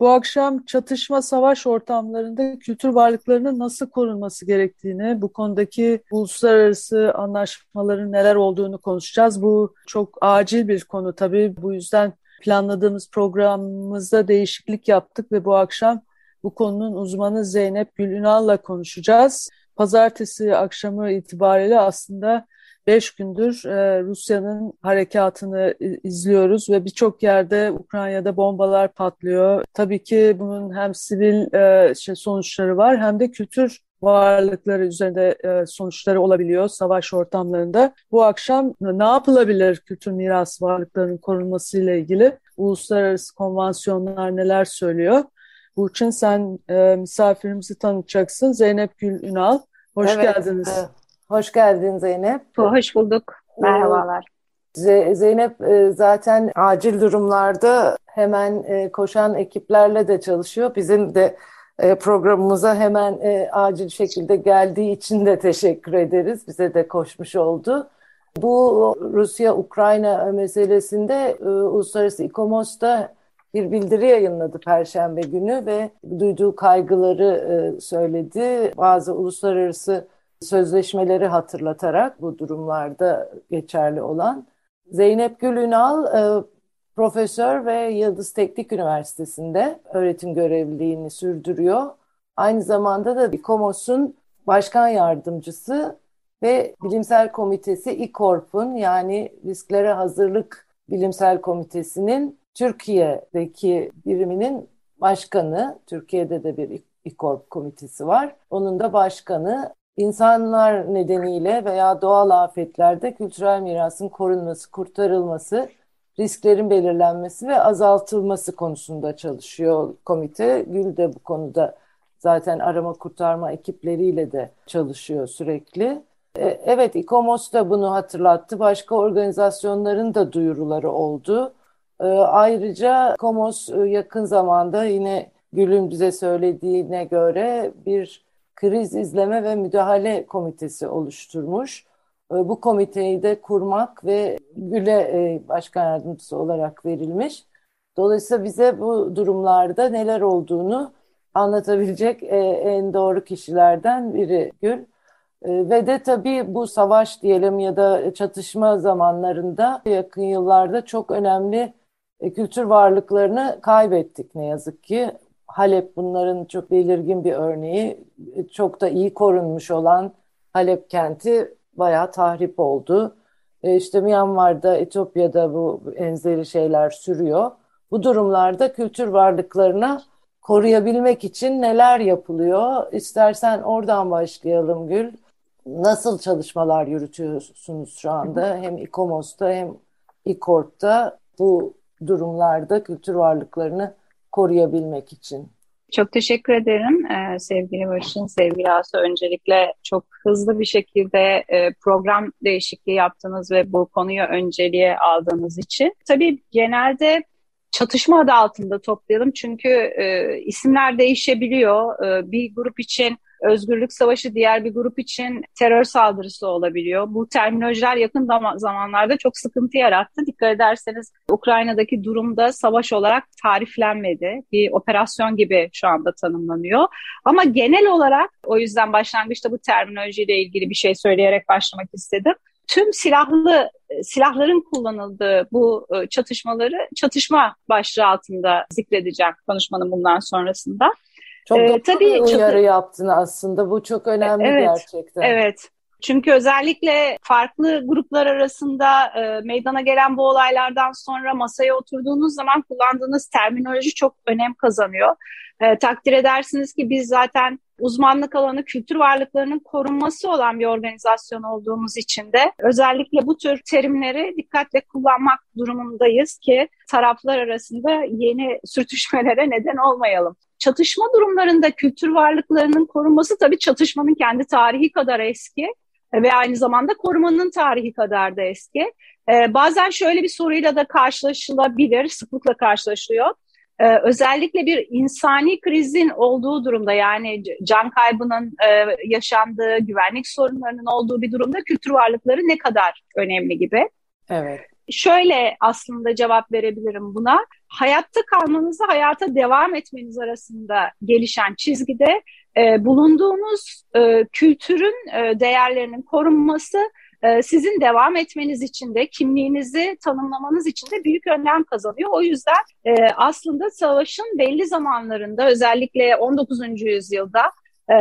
Bu akşam çatışma savaş ortamlarında kültür varlıklarının nasıl korunması gerektiğini, bu konudaki uluslararası anlaşmaların neler olduğunu konuşacağız. Bu çok acil bir konu tabii. Bu yüzden planladığımız programımızda değişiklik yaptık ve bu akşam bu konunun uzmanı Zeynep Gülünal'la konuşacağız. Pazartesi akşamı itibariyle aslında beş gündür e, Rusya'nın harekatını izliyoruz ve birçok yerde Ukrayna'da bombalar patlıyor. Tabii ki bunun hem sivil e, şey, sonuçları var hem de kültür varlıkları üzerinde e, sonuçları olabiliyor savaş ortamlarında. Bu akşam ne yapılabilir kültür miras varlıklarının korunması ile ilgili uluslararası konvansiyonlar neler söylüyor? Burçin sen e, misafirimizi tanıtacaksın. Zeynep Gül Ünal. Hoş evet, geldiniz. Evet. Hoş geldin Zeynep. Hoş bulduk. Merhabalar. Zeynep e, zaten acil durumlarda hemen e, koşan ekiplerle de çalışıyor. Bizim de e, programımıza hemen acil şekilde geldiği için de teşekkür ederiz. Bize de koşmuş oldu. Bu Rusya-Ukrayna meselesinde Uluslararası İKOMOS'ta bir bildiri yayınladı Perşembe günü ve duyduğu kaygıları söyledi. Bazı uluslararası sözleşmeleri hatırlatarak bu durumlarda geçerli olan Zeynep Gül Ünal e, profesör ve Yıldız Teknik Üniversitesi'nde öğretim görevliliğini sürdürüyor. Aynı zamanda da İKOMOS'un başkan yardımcısı ve bilimsel komitesi İKORP'un yani risklere hazırlık bilimsel komitesinin Türkiye'deki biriminin başkanı, Türkiye'de de bir İKORP komitesi var. Onun da başkanı insanlar nedeniyle veya doğal afetlerde kültürel mirasın korunması, kurtarılması, risklerin belirlenmesi ve azaltılması konusunda çalışıyor komite. Gül de bu konuda zaten arama kurtarma ekipleriyle de çalışıyor sürekli. E, evet, İKOMOS da bunu hatırlattı. Başka organizasyonların da duyuruları oldu. E, ayrıca İKOMOS e, yakın zamanda yine Gül'ün bize söylediğine göre bir kriz izleme ve müdahale komitesi oluşturmuş. E, bu komiteyi de kurmak ve Gül'e e, başkan yardımcısı olarak verilmiş. Dolayısıyla bize bu durumlarda neler olduğunu anlatabilecek e, en doğru kişilerden biri Gül. Ve de tabii bu savaş diyelim ya da çatışma zamanlarında yakın yıllarda çok önemli kültür varlıklarını kaybettik ne yazık ki. Halep bunların çok belirgin bir örneği. Çok da iyi korunmuş olan Halep kenti bayağı tahrip oldu. E işte Myanmar'da, Etiyopya'da bu enzeri şeyler sürüyor. Bu durumlarda kültür varlıklarına koruyabilmek için neler yapılıyor? İstersen oradan başlayalım Gül. Nasıl çalışmalar yürütüyorsunuz şu anda? Hem İKOMOS'ta hem İKORP'ta bu durumlarda kültür varlıklarını koruyabilmek için. Çok teşekkür ederim ee, sevgili Barış'ın, sevgili Asu. Öncelikle çok hızlı bir şekilde e, program değişikliği yaptınız ve bu konuyu önceliğe aldığınız için. Tabii genelde çatışma adı altında toplayalım çünkü e, isimler değişebiliyor. E, bir grup için özgürlük savaşı diğer bir grup için terör saldırısı olabiliyor. Bu terminolojiler yakın zamanlarda çok sıkıntı yarattı. Dikkat ederseniz Ukrayna'daki durumda savaş olarak tariflenmedi. Bir operasyon gibi şu anda tanımlanıyor. Ama genel olarak o yüzden başlangıçta bu terminolojiyle ilgili bir şey söyleyerek başlamak istedim tüm silahlı silahların kullanıldığı bu e, çatışmaları çatışma başlığı altında zikredeceğim konuşmanın bundan sonrasında. Çok ee, tabii uyarı çok... yaptın aslında. Bu çok önemli evet, gerçekten. Evet. Çünkü özellikle farklı gruplar arasında e, meydana gelen bu olaylardan sonra masaya oturduğunuz zaman kullandığınız terminoloji çok önem kazanıyor. E, takdir edersiniz ki biz zaten uzmanlık alanı kültür varlıklarının korunması olan bir organizasyon olduğumuz için de özellikle bu tür terimleri dikkatle kullanmak durumundayız ki taraflar arasında yeni sürtüşmelere neden olmayalım. Çatışma durumlarında kültür varlıklarının korunması tabii çatışmanın kendi tarihi kadar eski ve aynı zamanda korumanın tarihi kadar da eski. Ee, bazen şöyle bir soruyla da karşılaşılabilir, sıklıkla karşılaşılıyor. Ee, özellikle bir insani krizin olduğu durumda yani can kaybının e, yaşandığı, güvenlik sorunlarının olduğu bir durumda kültür varlıkları ne kadar önemli gibi. Evet. Şöyle aslında cevap verebilirim buna. Hayatta kalmanızı hayata devam etmeniz arasında gelişen çizgide e, bulunduğunuz e, kültürün e, değerlerinin korunması e, sizin devam etmeniz için de kimliğinizi tanımlamanız için de büyük önem kazanıyor. O yüzden e, aslında savaşın belli zamanlarında özellikle 19. yüzyılda e,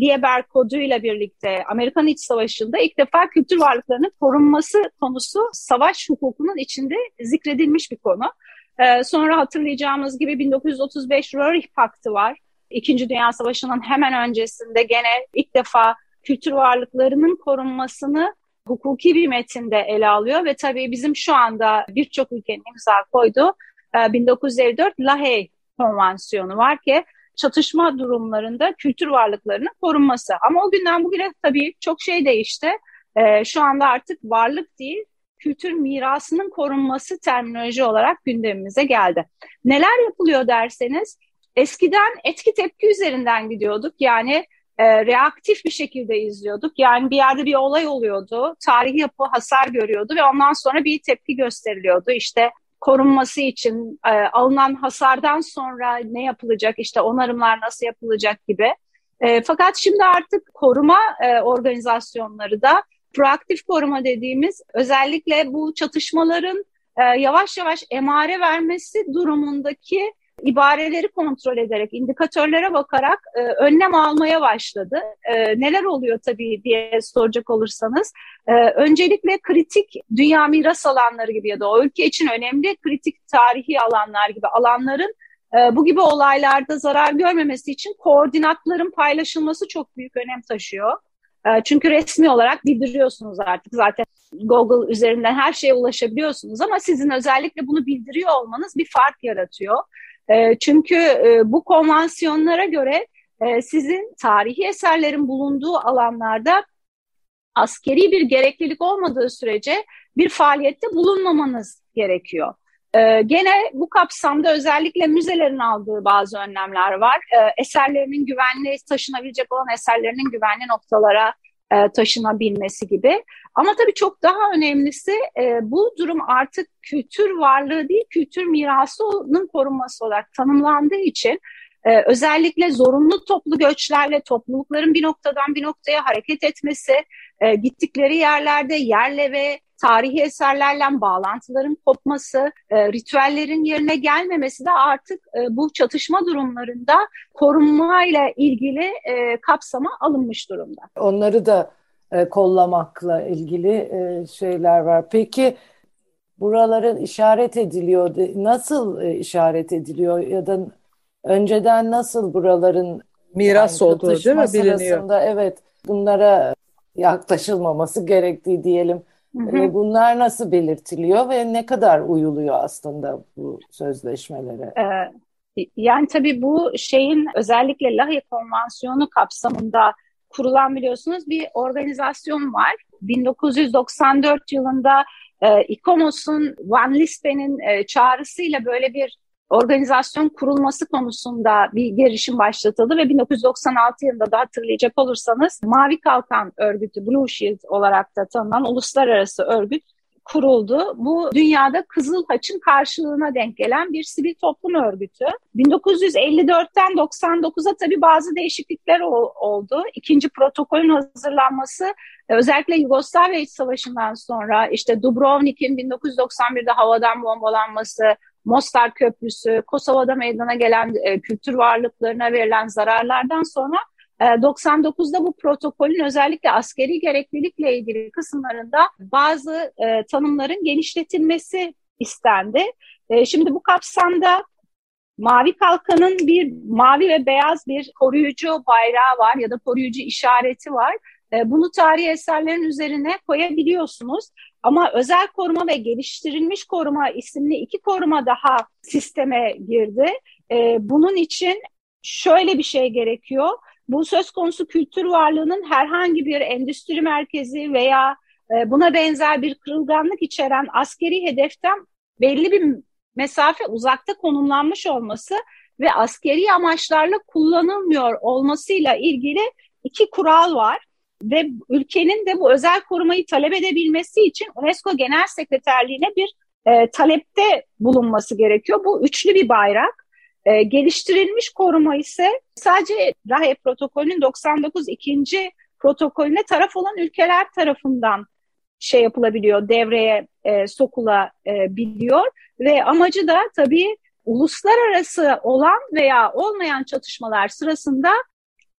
Lieber Kodu ile birlikte Amerikan İç Savaşı'nda ilk defa kültür varlıklarının korunması konusu savaş hukukunun içinde zikredilmiş bir konu. E, sonra hatırlayacağımız gibi 1935 Röhrich Paktı var. İkinci Dünya Savaşı'nın hemen öncesinde gene ilk defa kültür varlıklarının korunmasını hukuki bir metinde ele alıyor ve tabii bizim şu anda birçok ülkenin imza koyduğu 1954 e, Lahey Konvansiyonu var ki çatışma durumlarında kültür varlıklarının korunması. Ama o günden bugüne tabii çok şey değişti. E, şu anda artık varlık değil, kültür mirasının korunması terminoloji olarak gündemimize geldi. Neler yapılıyor derseniz, eskiden etki tepki üzerinden gidiyorduk. Yani e, reaktif bir şekilde izliyorduk. Yani bir yerde bir olay oluyordu, tarihi yapı hasar görüyordu ve ondan sonra bir tepki gösteriliyordu. İşte korunması için e, alınan hasardan sonra ne yapılacak, işte onarımlar nasıl yapılacak gibi. E, fakat şimdi artık koruma e, organizasyonları da proaktif koruma dediğimiz özellikle bu çatışmaların e, yavaş yavaş emare vermesi durumundaki ibareleri kontrol ederek, indikatörlere bakarak e, önlem almaya başladı. E, neler oluyor tabii diye soracak olursanız, e, öncelikle kritik dünya miras alanları gibi ya da o ülke için önemli kritik tarihi alanlar gibi alanların e, bu gibi olaylarda zarar görmemesi için koordinatların paylaşılması çok büyük önem taşıyor. E, çünkü resmi olarak bildiriyorsunuz artık zaten Google üzerinden her şeye ulaşabiliyorsunuz ama sizin özellikle bunu bildiriyor olmanız bir fark yaratıyor. E, çünkü e, bu konvansiyonlara göre e, sizin tarihi eserlerin bulunduğu alanlarda askeri bir gereklilik olmadığı sürece bir faaliyette bulunmamanız gerekiyor. Ee, gene bu kapsamda özellikle müzelerin aldığı bazı önlemler var. Ee, eserlerinin güvenli, taşınabilecek olan eserlerinin güvenli noktalara e, taşınabilmesi gibi. Ama tabii çok daha önemlisi e, bu durum artık kültür varlığı değil, kültür mirasının korunması olarak tanımlandığı için e, özellikle zorunlu toplu göçlerle toplulukların bir noktadan bir noktaya hareket etmesi, e, gittikleri yerlerde yerle ve tarihi eserlerle bağlantıların kopması, e, ritüellerin yerine gelmemesi de artık e, bu çatışma durumlarında korunmayla ilgili e, kapsama alınmış durumda. Onları da e, kollamakla ilgili e, şeyler var. Peki buraların işaret ediliyor, nasıl e, işaret ediliyor ya da önceden nasıl buraların miras yani, olduğu değil mi biliniyor? Evet, bunlara yaklaşılmaması gerektiği diyelim. Hı hı. Bunlar nasıl belirtiliyor ve ne kadar uyuluyor aslında bu sözleşmelere? Ee, yani tabii bu şeyin özellikle Lahey Konvansiyonu kapsamında kurulan biliyorsunuz bir organizasyon var. 1994 yılında e, İKOMOS'un Van Lispe'nin e, çağrısıyla böyle bir organizasyon kurulması konusunda bir girişim başlatıldı ve 1996 yılında da hatırlayacak olursanız Mavi Kalkan örgütü Blue Shield olarak da tanınan uluslararası örgüt kuruldu. Bu dünyada Kızıl Haç'ın karşılığına denk gelen bir sivil toplum örgütü. 1954'ten 99'a tabii bazı değişiklikler oldu. İkinci protokolün hazırlanması özellikle Yugoslavya İç Savaşı'ndan sonra işte Dubrovnik'in 1991'de havadan bombalanması, Mostar Köprüsü, Kosova'da meydana gelen e, kültür varlıklarına verilen zararlardan sonra 99'da e, bu protokolün özellikle askeri gereklilikle ilgili kısımlarında bazı e, tanımların genişletilmesi istendi. E, şimdi bu kapsamda Mavi Kalkan'ın bir mavi ve beyaz bir koruyucu bayrağı var ya da koruyucu işareti var. E, bunu tarihi eserlerin üzerine koyabiliyorsunuz. Ama özel koruma ve geliştirilmiş koruma isimli iki koruma daha sisteme girdi. E, bunun için şöyle bir şey gerekiyor. Bu söz konusu kültür varlığının herhangi bir endüstri merkezi veya e, buna benzer bir kırılganlık içeren askeri hedeften belli bir mesafe uzakta konumlanmış olması ve askeri amaçlarla kullanılmıyor olmasıyla ilgili iki kural var ve ülkenin de bu özel korumayı talep edebilmesi için UNESCO Genel Sekreterliğine bir e, talepte bulunması gerekiyor. Bu üçlü bir bayrak. E, geliştirilmiş koruma ise sadece Rahe protokolünün 99 ikinci protokolüne taraf olan ülkeler tarafından şey yapılabiliyor, devreye e, sokulabiliyor ve amacı da tabii uluslararası olan veya olmayan çatışmalar sırasında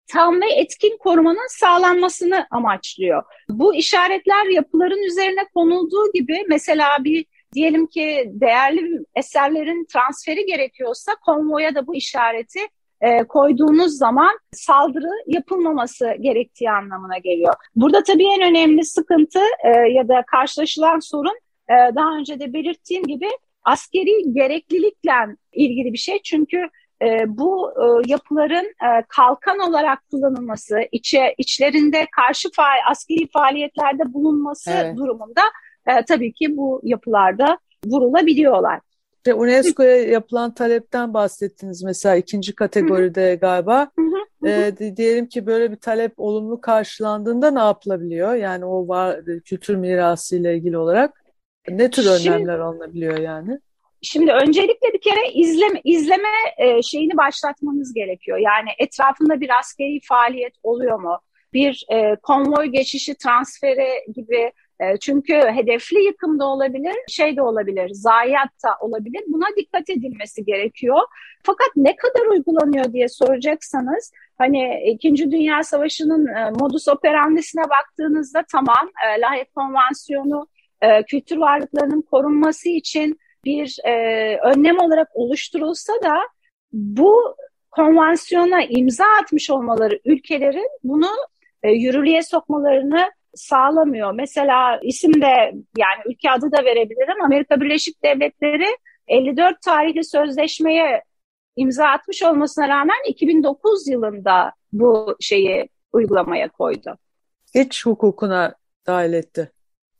tam ve etkin korumanın sağlanmasını amaçlıyor. Bu işaretler yapıların üzerine konulduğu gibi mesela bir diyelim ki değerli eserlerin transferi gerekiyorsa konvoya da bu işareti e, koyduğunuz zaman saldırı yapılmaması gerektiği anlamına geliyor. Burada tabii en önemli sıkıntı e, ya da karşılaşılan sorun e, daha önce de belirttiğim gibi askeri gereklilikle ilgili bir şey. Çünkü e, bu e, yapıların e, kalkan olarak kullanılması, içe, içlerinde karşı faal, askeri faaliyetlerde bulunması evet. durumunda e, tabii ki bu yapılarda vurulabiliyorlar. İşte UNESCO'ya yapılan talepten bahsettiniz mesela ikinci kategoride galiba. E, diyelim ki böyle bir talep olumlu karşılandığında ne yapılabiliyor? Yani o var, kültür mirası ile ilgili olarak ne tür önlemler Şimdi, alınabiliyor yani? Şimdi öncelikle bir kere izleme, izleme e, şeyini başlatmanız gerekiyor. Yani etrafında bir askeri faaliyet oluyor mu? Bir e, konvoy geçişi, transferi gibi e, çünkü hedefli yıkım da olabilir, şey de olabilir, zayiat da olabilir. Buna dikkat edilmesi gerekiyor. Fakat ne kadar uygulanıyor diye soracaksanız, hani İkinci Dünya Savaşı'nın e, modus operandisine baktığınızda tamam, e, Lahey Konvansiyonu e, kültür varlıklarının korunması için bir e, önlem olarak oluşturulsa da bu konvansiyona imza atmış olmaları ülkelerin bunu e, yürürlüğe sokmalarını sağlamıyor. Mesela isim de yani ülke adı da verebilirim. Amerika Birleşik Devletleri 54 tarihli sözleşmeye imza atmış olmasına rağmen 2009 yılında bu şeyi uygulamaya koydu. İç hukukuna dahil etti.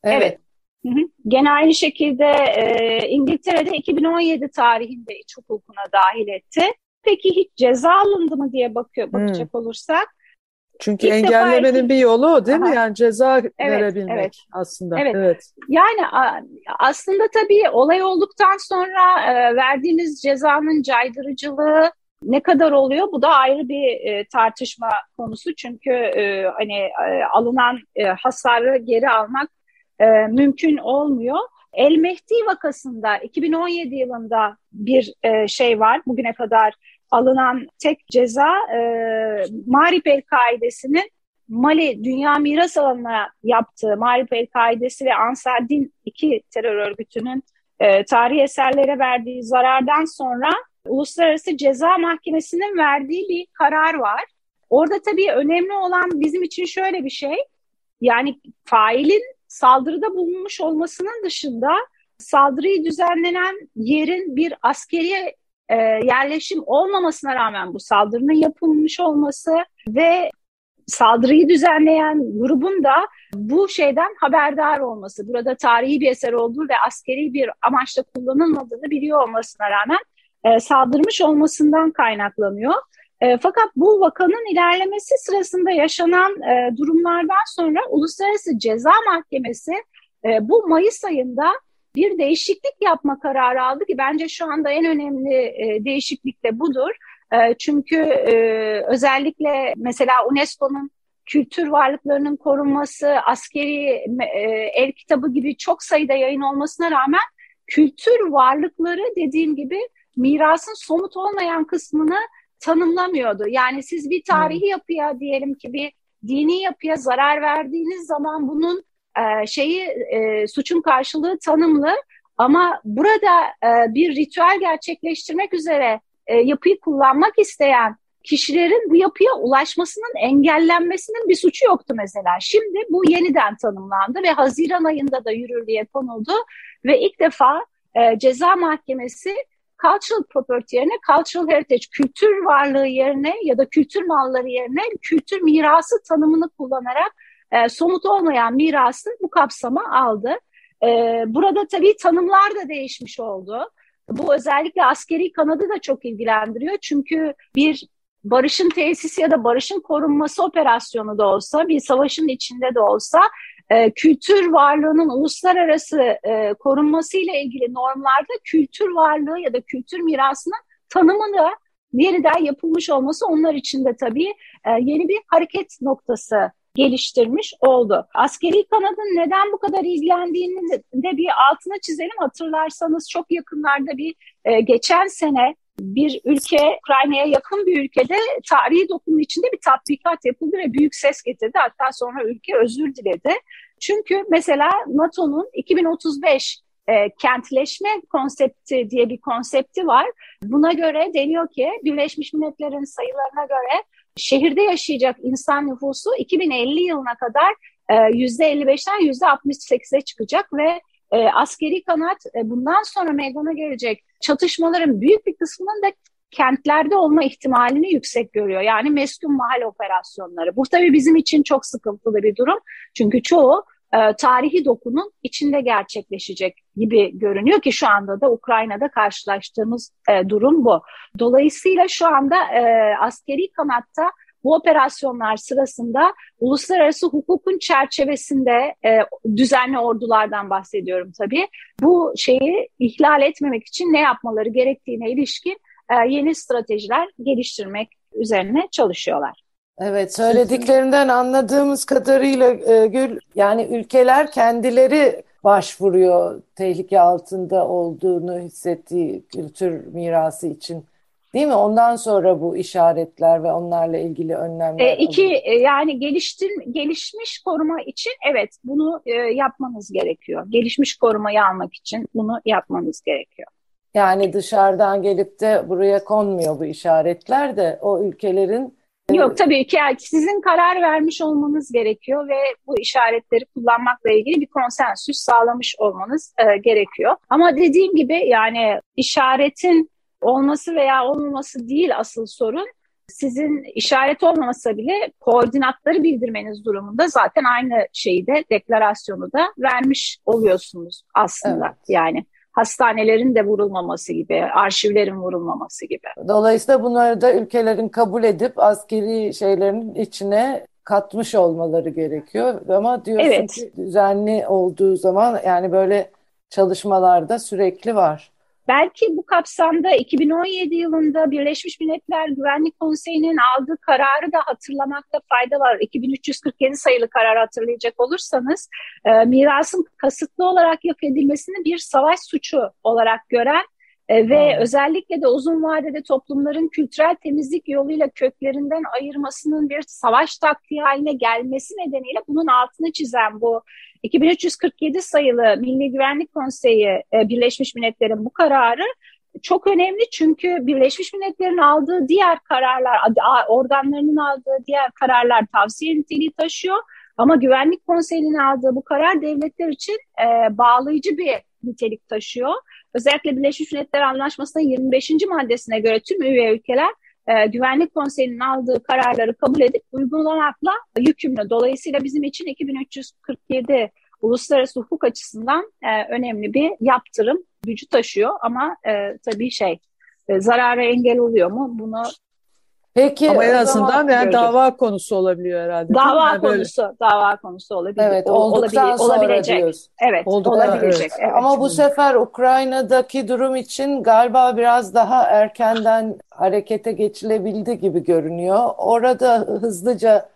Evet. evet. Hı hı. Gene aynı şekilde e, İngiltere'de 2017 tarihinde iç hukukuna dahil etti. Peki hiç ceza alındı mı diye bakıyor, bakacak hmm. olursak çünkü İlk engellemenin bir yolu o değil Aha. mi? Yani ceza evet, verebilmek evet. aslında. Evet. evet. Yani aslında tabii olay olduktan sonra e, verdiğiniz cezanın caydırıcılığı ne kadar oluyor? Bu da ayrı bir e, tartışma konusu. Çünkü e, hani alınan hasarı geri almak mümkün olmuyor. El Mehdi vakasında 2017 yılında bir şey var. Bugüne kadar alınan tek ceza e, Marip El-Kaide'sinin Mali Dünya Miras Alanı'na yaptığı Marip El-Kaidesi ve Ansar Din iki terör örgütünün e, tarihi eserlere verdiği zarardan sonra Uluslararası Ceza Mahkemesi'nin verdiği bir karar var. Orada tabii önemli olan bizim için şöyle bir şey. Yani failin saldırıda bulunmuş olmasının dışında saldırıyı düzenlenen yerin bir askeri e, yerleşim olmamasına rağmen bu saldırının yapılmış olması ve saldırıyı düzenleyen grubun da bu şeyden haberdar olması, burada tarihi bir eser olduğu ve askeri bir amaçla kullanılmadığını biliyor olmasına rağmen e, saldırmış olmasından kaynaklanıyor. E, fakat bu vakanın ilerlemesi sırasında yaşanan e, durumlardan sonra Uluslararası Ceza Mahkemesi e, bu Mayıs ayında bir değişiklik yapma kararı aldı ki bence şu anda en önemli e, değişiklik de budur. E, çünkü e, özellikle mesela UNESCO'nun kültür varlıklarının korunması, askeri e, el kitabı gibi çok sayıda yayın olmasına rağmen kültür varlıkları dediğim gibi mirasın somut olmayan kısmını tanımlamıyordu. Yani siz bir tarihi yapıya diyelim ki bir dini yapıya zarar verdiğiniz zaman bunun e, şeyi e, suçun karşılığı tanımlı ama burada e, bir ritüel gerçekleştirmek üzere e, yapıyı kullanmak isteyen kişilerin bu yapıya ulaşmasının engellenmesinin bir suçu yoktu mesela. Şimdi bu yeniden tanımlandı ve Haziran ayında da yürürlüğe konuldu ve ilk defa e, ceza mahkemesi cultural property yerine cultural heritage, kültür varlığı yerine ya da kültür malları yerine kültür mirası tanımını kullanarak e, somut olmayan mirası bu kapsama aldı. E, burada tabii tanımlar da değişmiş oldu. Bu özellikle askeri kanadı da çok ilgilendiriyor. Çünkü bir barışın tesisi ya da barışın korunması operasyonu da olsa, bir savaşın içinde de olsa e, kültür varlığının uluslararası e, korunması ile ilgili normlarda kültür varlığı ya da kültür mirasının tanımını yeniden yapılmış olması onlar için de tabii e, yeni bir hareket noktası geliştirmiş oldu. Askeri kanadın neden bu kadar ilgilendiğini de bir altına çizelim. Hatırlarsanız çok yakınlarda bir e, geçen sene bir ülke, Ukrayna'ya yakın bir ülkede tarihi dokumun içinde bir tatbikat yapıldı ve büyük ses getirdi. Hatta sonra ülke özür diledi. Çünkü mesela NATO'nun 2035 e, kentleşme konsepti diye bir konsepti var. Buna göre deniyor ki Birleşmiş Milletler'in sayılarına göre şehirde yaşayacak insan nüfusu 2050 yılına kadar e, %55'ten %68'e çıkacak ve e, askeri kanat e, bundan sonra meydana gelecek çatışmaların büyük bir kısmının da kentlerde olma ihtimalini yüksek görüyor. Yani meskun mahal operasyonları. Bu tabii bizim için çok sıkıntılı bir durum. Çünkü çoğu e, tarihi dokunun içinde gerçekleşecek gibi görünüyor ki şu anda da Ukrayna'da karşılaştığımız e, durum bu. Dolayısıyla şu anda e, askeri kanatta bu operasyonlar sırasında uluslararası hukukun çerçevesinde e, düzenli ordulardan bahsediyorum tabii. Bu şeyi ihlal etmemek için ne yapmaları gerektiğine ilişkin e, yeni stratejiler geliştirmek üzerine çalışıyorlar. Evet, söylediklerinden anladığımız kadarıyla e, Gül, yani ülkeler kendileri başvuruyor tehlike altında olduğunu hissettiği kültür mirası için. Değil mi? Ondan sonra bu işaretler ve onlarla ilgili önlemler. E, iki e, yani geliştir gelişmiş koruma için evet bunu e, yapmanız gerekiyor. Gelişmiş korumayı almak için bunu yapmanız gerekiyor. Yani dışarıdan gelip de buraya konmuyor bu işaretler de o ülkelerin Yok tabii ki sizin karar vermiş olmanız gerekiyor ve bu işaretleri kullanmakla ilgili bir konsensüs sağlamış olmanız e, gerekiyor. Ama dediğim gibi yani işaretin olması veya olmaması değil asıl sorun. Sizin işaret olmamasa bile koordinatları bildirmeniz durumunda zaten aynı şeyi de deklarasyonu da vermiş oluyorsunuz aslında evet. yani hastanelerin de vurulmaması gibi, arşivlerin vurulmaması gibi. Dolayısıyla bunları da ülkelerin kabul edip askeri şeylerin içine katmış olmaları gerekiyor. Ama diyorsun evet. ki düzenli olduğu zaman yani böyle çalışmalarda sürekli var. Belki bu kapsamda 2017 yılında Birleşmiş Milletler Güvenlik Konseyi'nin aldığı kararı da hatırlamakta fayda var. 2347 sayılı karar hatırlayacak olursanız e, mirasın kasıtlı olarak yok edilmesini bir savaş suçu olarak gören e, ve hmm. özellikle de uzun vadede toplumların kültürel temizlik yoluyla köklerinden ayırmasının bir savaş taktiği haline gelmesi nedeniyle bunun altını çizen bu 2347 sayılı Milli Güvenlik Konseyi e, Birleşmiş Milletler'in bu kararı çok önemli çünkü Birleşmiş Milletler'in aldığı diğer kararlar, organlarının aldığı diğer kararlar tavsiye niteliği taşıyor. Ama Güvenlik Konseyi'nin aldığı bu karar devletler için e, bağlayıcı bir nitelik taşıyor. Özellikle Birleşmiş Milletler Anlaşması'nın 25. maddesine göre tüm üye ülkeler e, Güvenlik Konseyi'nin aldığı kararları kabul edip uygulamakla yükümlü. Dolayısıyla bizim için 2347 uluslararası hukuk açısından e, önemli bir yaptırım gücü taşıyor ama e, tabii şey e, zarara engel oluyor mu bunu Peki ama en azından yani dava konusu olabiliyor herhalde. Dava yani konusu, böyle... dava konusu olabilir. Evet, olduktan sonra olabilecek. Diyoruz. Evet, Olduktan, olabilecek. Evet. Evet. Ama bu sefer Ukrayna'daki durum için galiba biraz daha erkenden harekete geçilebildi gibi görünüyor. Orada hızlıca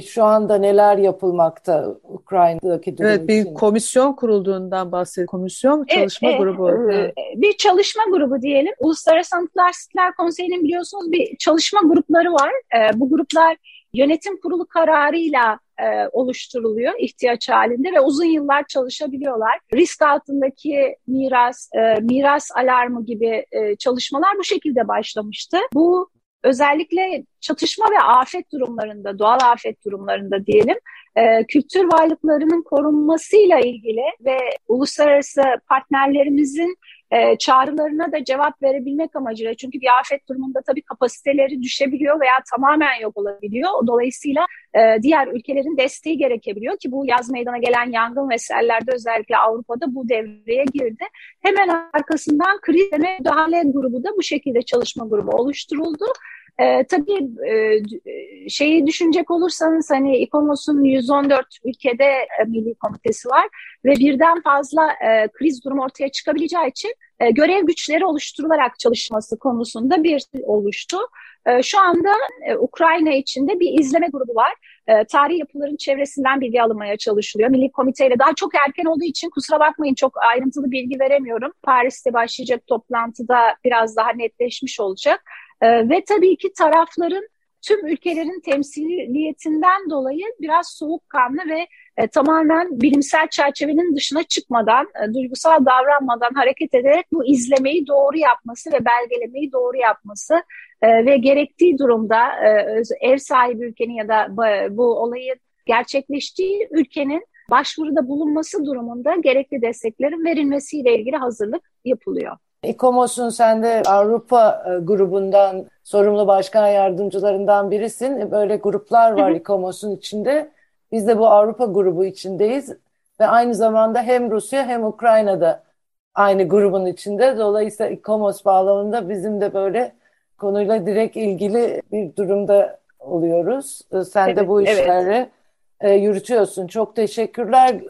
şu anda neler yapılmakta Ukrayna'daki durum Evet bir için? komisyon kurulduğundan bahsediyor. Komisyon çalışma e, grubu. E, bir çalışma grubu diyelim. Uluslararası Anıtlar Sitler Konseyi'nin biliyorsunuz bir çalışma grupları var. E, bu gruplar yönetim kurulu kararıyla e, oluşturuluyor ihtiyaç halinde ve uzun yıllar çalışabiliyorlar. Risk altındaki miras, e, miras alarmı gibi e, çalışmalar bu şekilde başlamıştı. Bu özellikle çatışma ve afet durumlarında, doğal afet durumlarında diyelim, e, kültür varlıklarının korunmasıyla ilgili ve uluslararası partnerlerimizin e, çağrılarına da cevap verebilmek amacıyla. Çünkü bir afet durumunda tabii kapasiteleri düşebiliyor veya tamamen yok olabiliyor. Dolayısıyla e, diğer ülkelerin desteği gerekebiliyor ki bu yaz meydana gelen yangın ve sellerde özellikle Avrupa'da bu devreye girdi. Hemen arkasından kriz müdahale grubu da bu şekilde çalışma grubu oluşturuldu. E, tabii e, şeyi düşünecek olursanız hani İKOMOS'un 114 ülkede e, milli komitesi var ve birden fazla e, kriz durumu ortaya çıkabileceği için e, görev güçleri oluşturularak çalışması konusunda bir oluştu. E, şu anda e, Ukrayna içinde bir izleme grubu var. E, tarihi yapıların çevresinden bilgi alınmaya çalışılıyor. Milli komiteyle daha çok erken olduğu için kusura bakmayın çok ayrıntılı bilgi veremiyorum. Paris'te başlayacak toplantıda biraz daha netleşmiş olacak. E, ve tabii ki tarafların tüm ülkelerin temsiliyetinden dolayı biraz soğukkanlı ve e, tamamen bilimsel çerçevenin dışına çıkmadan, e, duygusal davranmadan hareket ederek bu izlemeyi doğru yapması ve belgelemeyi doğru yapması e, ve gerektiği durumda e, ev sahibi ülkenin ya da bu olayın gerçekleştiği ülkenin başvuruda bulunması durumunda gerekli desteklerin verilmesiyle ilgili hazırlık yapılıyor. İKOMOS'un sen de Avrupa e, grubundan sorumlu başkan yardımcılarından birisin. Böyle gruplar var İKOMOS'un içinde. Biz de bu Avrupa grubu içindeyiz ve aynı zamanda hem Rusya hem Ukrayna'da aynı grubun içinde. Dolayısıyla İKOMOS bağlamında bizim de böyle konuyla direkt ilgili bir durumda oluyoruz. E, sen evet, de bu işleri evet. yürütüyorsun. Çok teşekkürler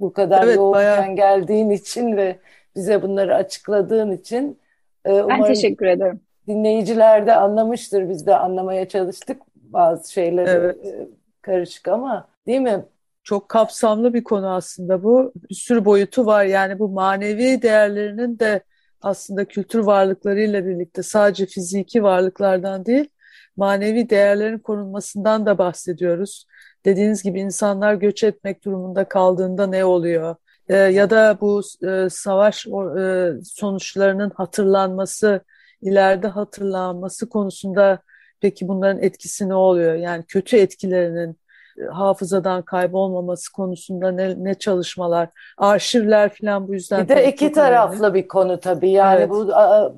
bu kadar evet, yoğunken bayağı... geldiğin için ve bize bunları açıkladığın için. E, umarım ben teşekkür ederim. Dinleyiciler de anlamıştır. Biz de anlamaya çalıştık bazı şeyleri evet. E, karışık ama değil mi? Çok kapsamlı bir konu aslında bu. Bir sürü boyutu var. Yani bu manevi değerlerinin de aslında kültür varlıklarıyla birlikte sadece fiziki varlıklardan değil, manevi değerlerin korunmasından da bahsediyoruz. Dediğiniz gibi insanlar göç etmek durumunda kaldığında ne oluyor? E, ya da bu e, savaş e, sonuçlarının hatırlanması, ileride hatırlanması konusunda peki bunların etkisi ne oluyor? Yani kötü etkilerinin e, hafızadan kaybolmaması konusunda ne, ne çalışmalar, arşivler falan bu yüzden. Bir de iki taraflı önemli. bir konu tabii. Yani evet. bu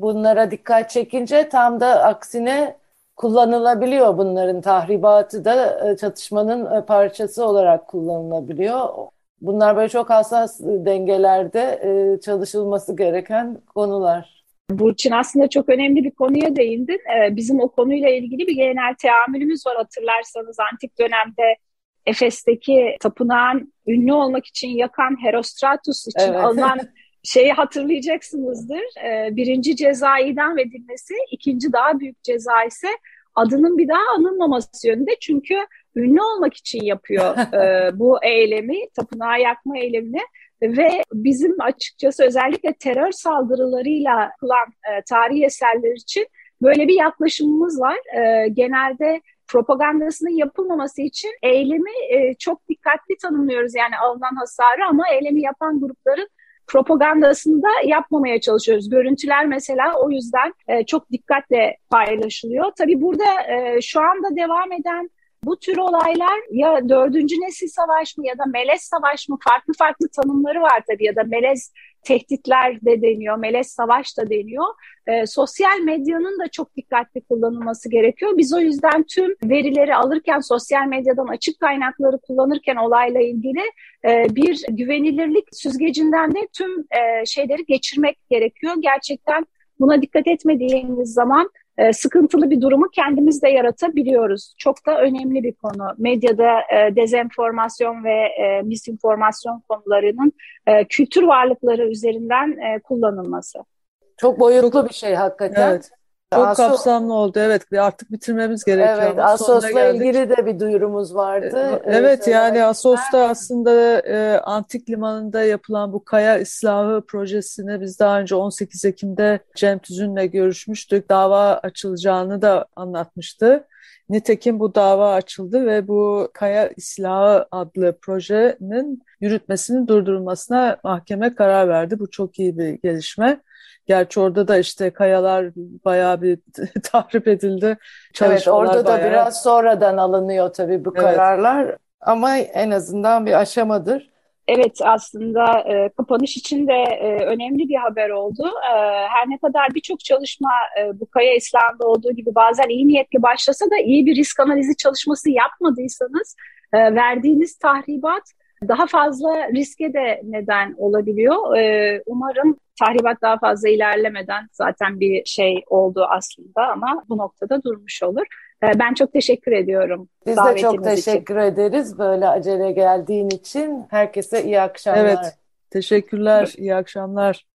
bunlara dikkat çekince tam da aksine kullanılabiliyor bunların tahribatı da e, çatışmanın parçası olarak kullanılabiliyor. Bunlar böyle çok hassas dengelerde e, çalışılması gereken konular. Burçin aslında çok önemli bir konuya değindin. Ee, bizim o konuyla ilgili bir genel teamülümüz var hatırlarsanız antik dönemde Efes'teki tapınağın ünlü olmak için yakan Herostratus için evet. alınan şeyi hatırlayacaksınızdır. Ee, birinci ceza idam edilmesi, ikinci daha büyük ceza ise adının bir daha anılmaması yönünde. Çünkü ünlü olmak için yapıyor e, bu eylemi, tapınağı yakma eylemini ve bizim açıkçası özellikle terör saldırılarıyla yapılan e, tarihi eserler için böyle bir yaklaşımımız var. E, genelde propagandasının yapılmaması için eylemi e, çok dikkatli tanımlıyoruz yani alınan hasarı ama eylemi yapan grupların propagandasını da yapmamaya çalışıyoruz. Görüntüler mesela o yüzden e, çok dikkatle paylaşılıyor. Tabii burada e, şu anda devam eden bu tür olaylar ya dördüncü nesil savaş mı ya da melez savaş mı farklı farklı tanımları var tabii ya da melez tehditler de deniyor, melez savaş da deniyor. E, sosyal medyanın da çok dikkatli kullanılması gerekiyor. Biz o yüzden tüm verileri alırken, sosyal medyadan açık kaynakları kullanırken olayla ilgili e, bir güvenilirlik süzgecinden de tüm e, şeyleri geçirmek gerekiyor. Gerçekten buna dikkat etmediğimiz zaman e, sıkıntılı bir durumu kendimiz de yaratabiliyoruz. Çok da önemli bir konu. Medyada e, dezenformasyon ve e, misinformasyon konularının e, kültür varlıkları üzerinden e, kullanılması. Çok boyutlu bir şey hakikaten. Evet. Çok Asos... kapsamlı oldu evet artık bitirmemiz gerekiyor. Evet Asos'la ilgili de bir duyurumuz vardı. E, evet yani Asos'ta aslında e, Antik Limanı'nda yapılan bu kaya ıslahı projesini biz daha önce 18 Ekim'de Cem Tüzün'le görüşmüştük. Dava açılacağını da anlatmıştı. Nitekim bu dava açıldı ve bu Kaya İslahı adlı projenin yürütmesinin durdurulmasına mahkeme karar verdi. Bu çok iyi bir gelişme. Gerçi orada da işte kayalar bayağı bir tahrip edildi. Evet orada da bayağı... biraz sonradan alınıyor tabii bu evet. kararlar ama en azından bir aşamadır. Evet aslında e, kapanış için de e, önemli bir haber oldu. E, her ne kadar birçok çalışma e, bu Kaya İslam'da olduğu gibi bazen iyi niyetli başlasa da iyi bir risk analizi çalışması yapmadıysanız e, verdiğiniz tahribat daha fazla riske de neden olabiliyor. E, umarım tahribat daha fazla ilerlemeden zaten bir şey oldu aslında ama bu noktada durmuş olur. Ee, ben çok teşekkür ediyorum. Biz de çok teşekkür için. ederiz böyle acele geldiğin için. Herkese iyi akşamlar. Evet, teşekkürler, iyi akşamlar.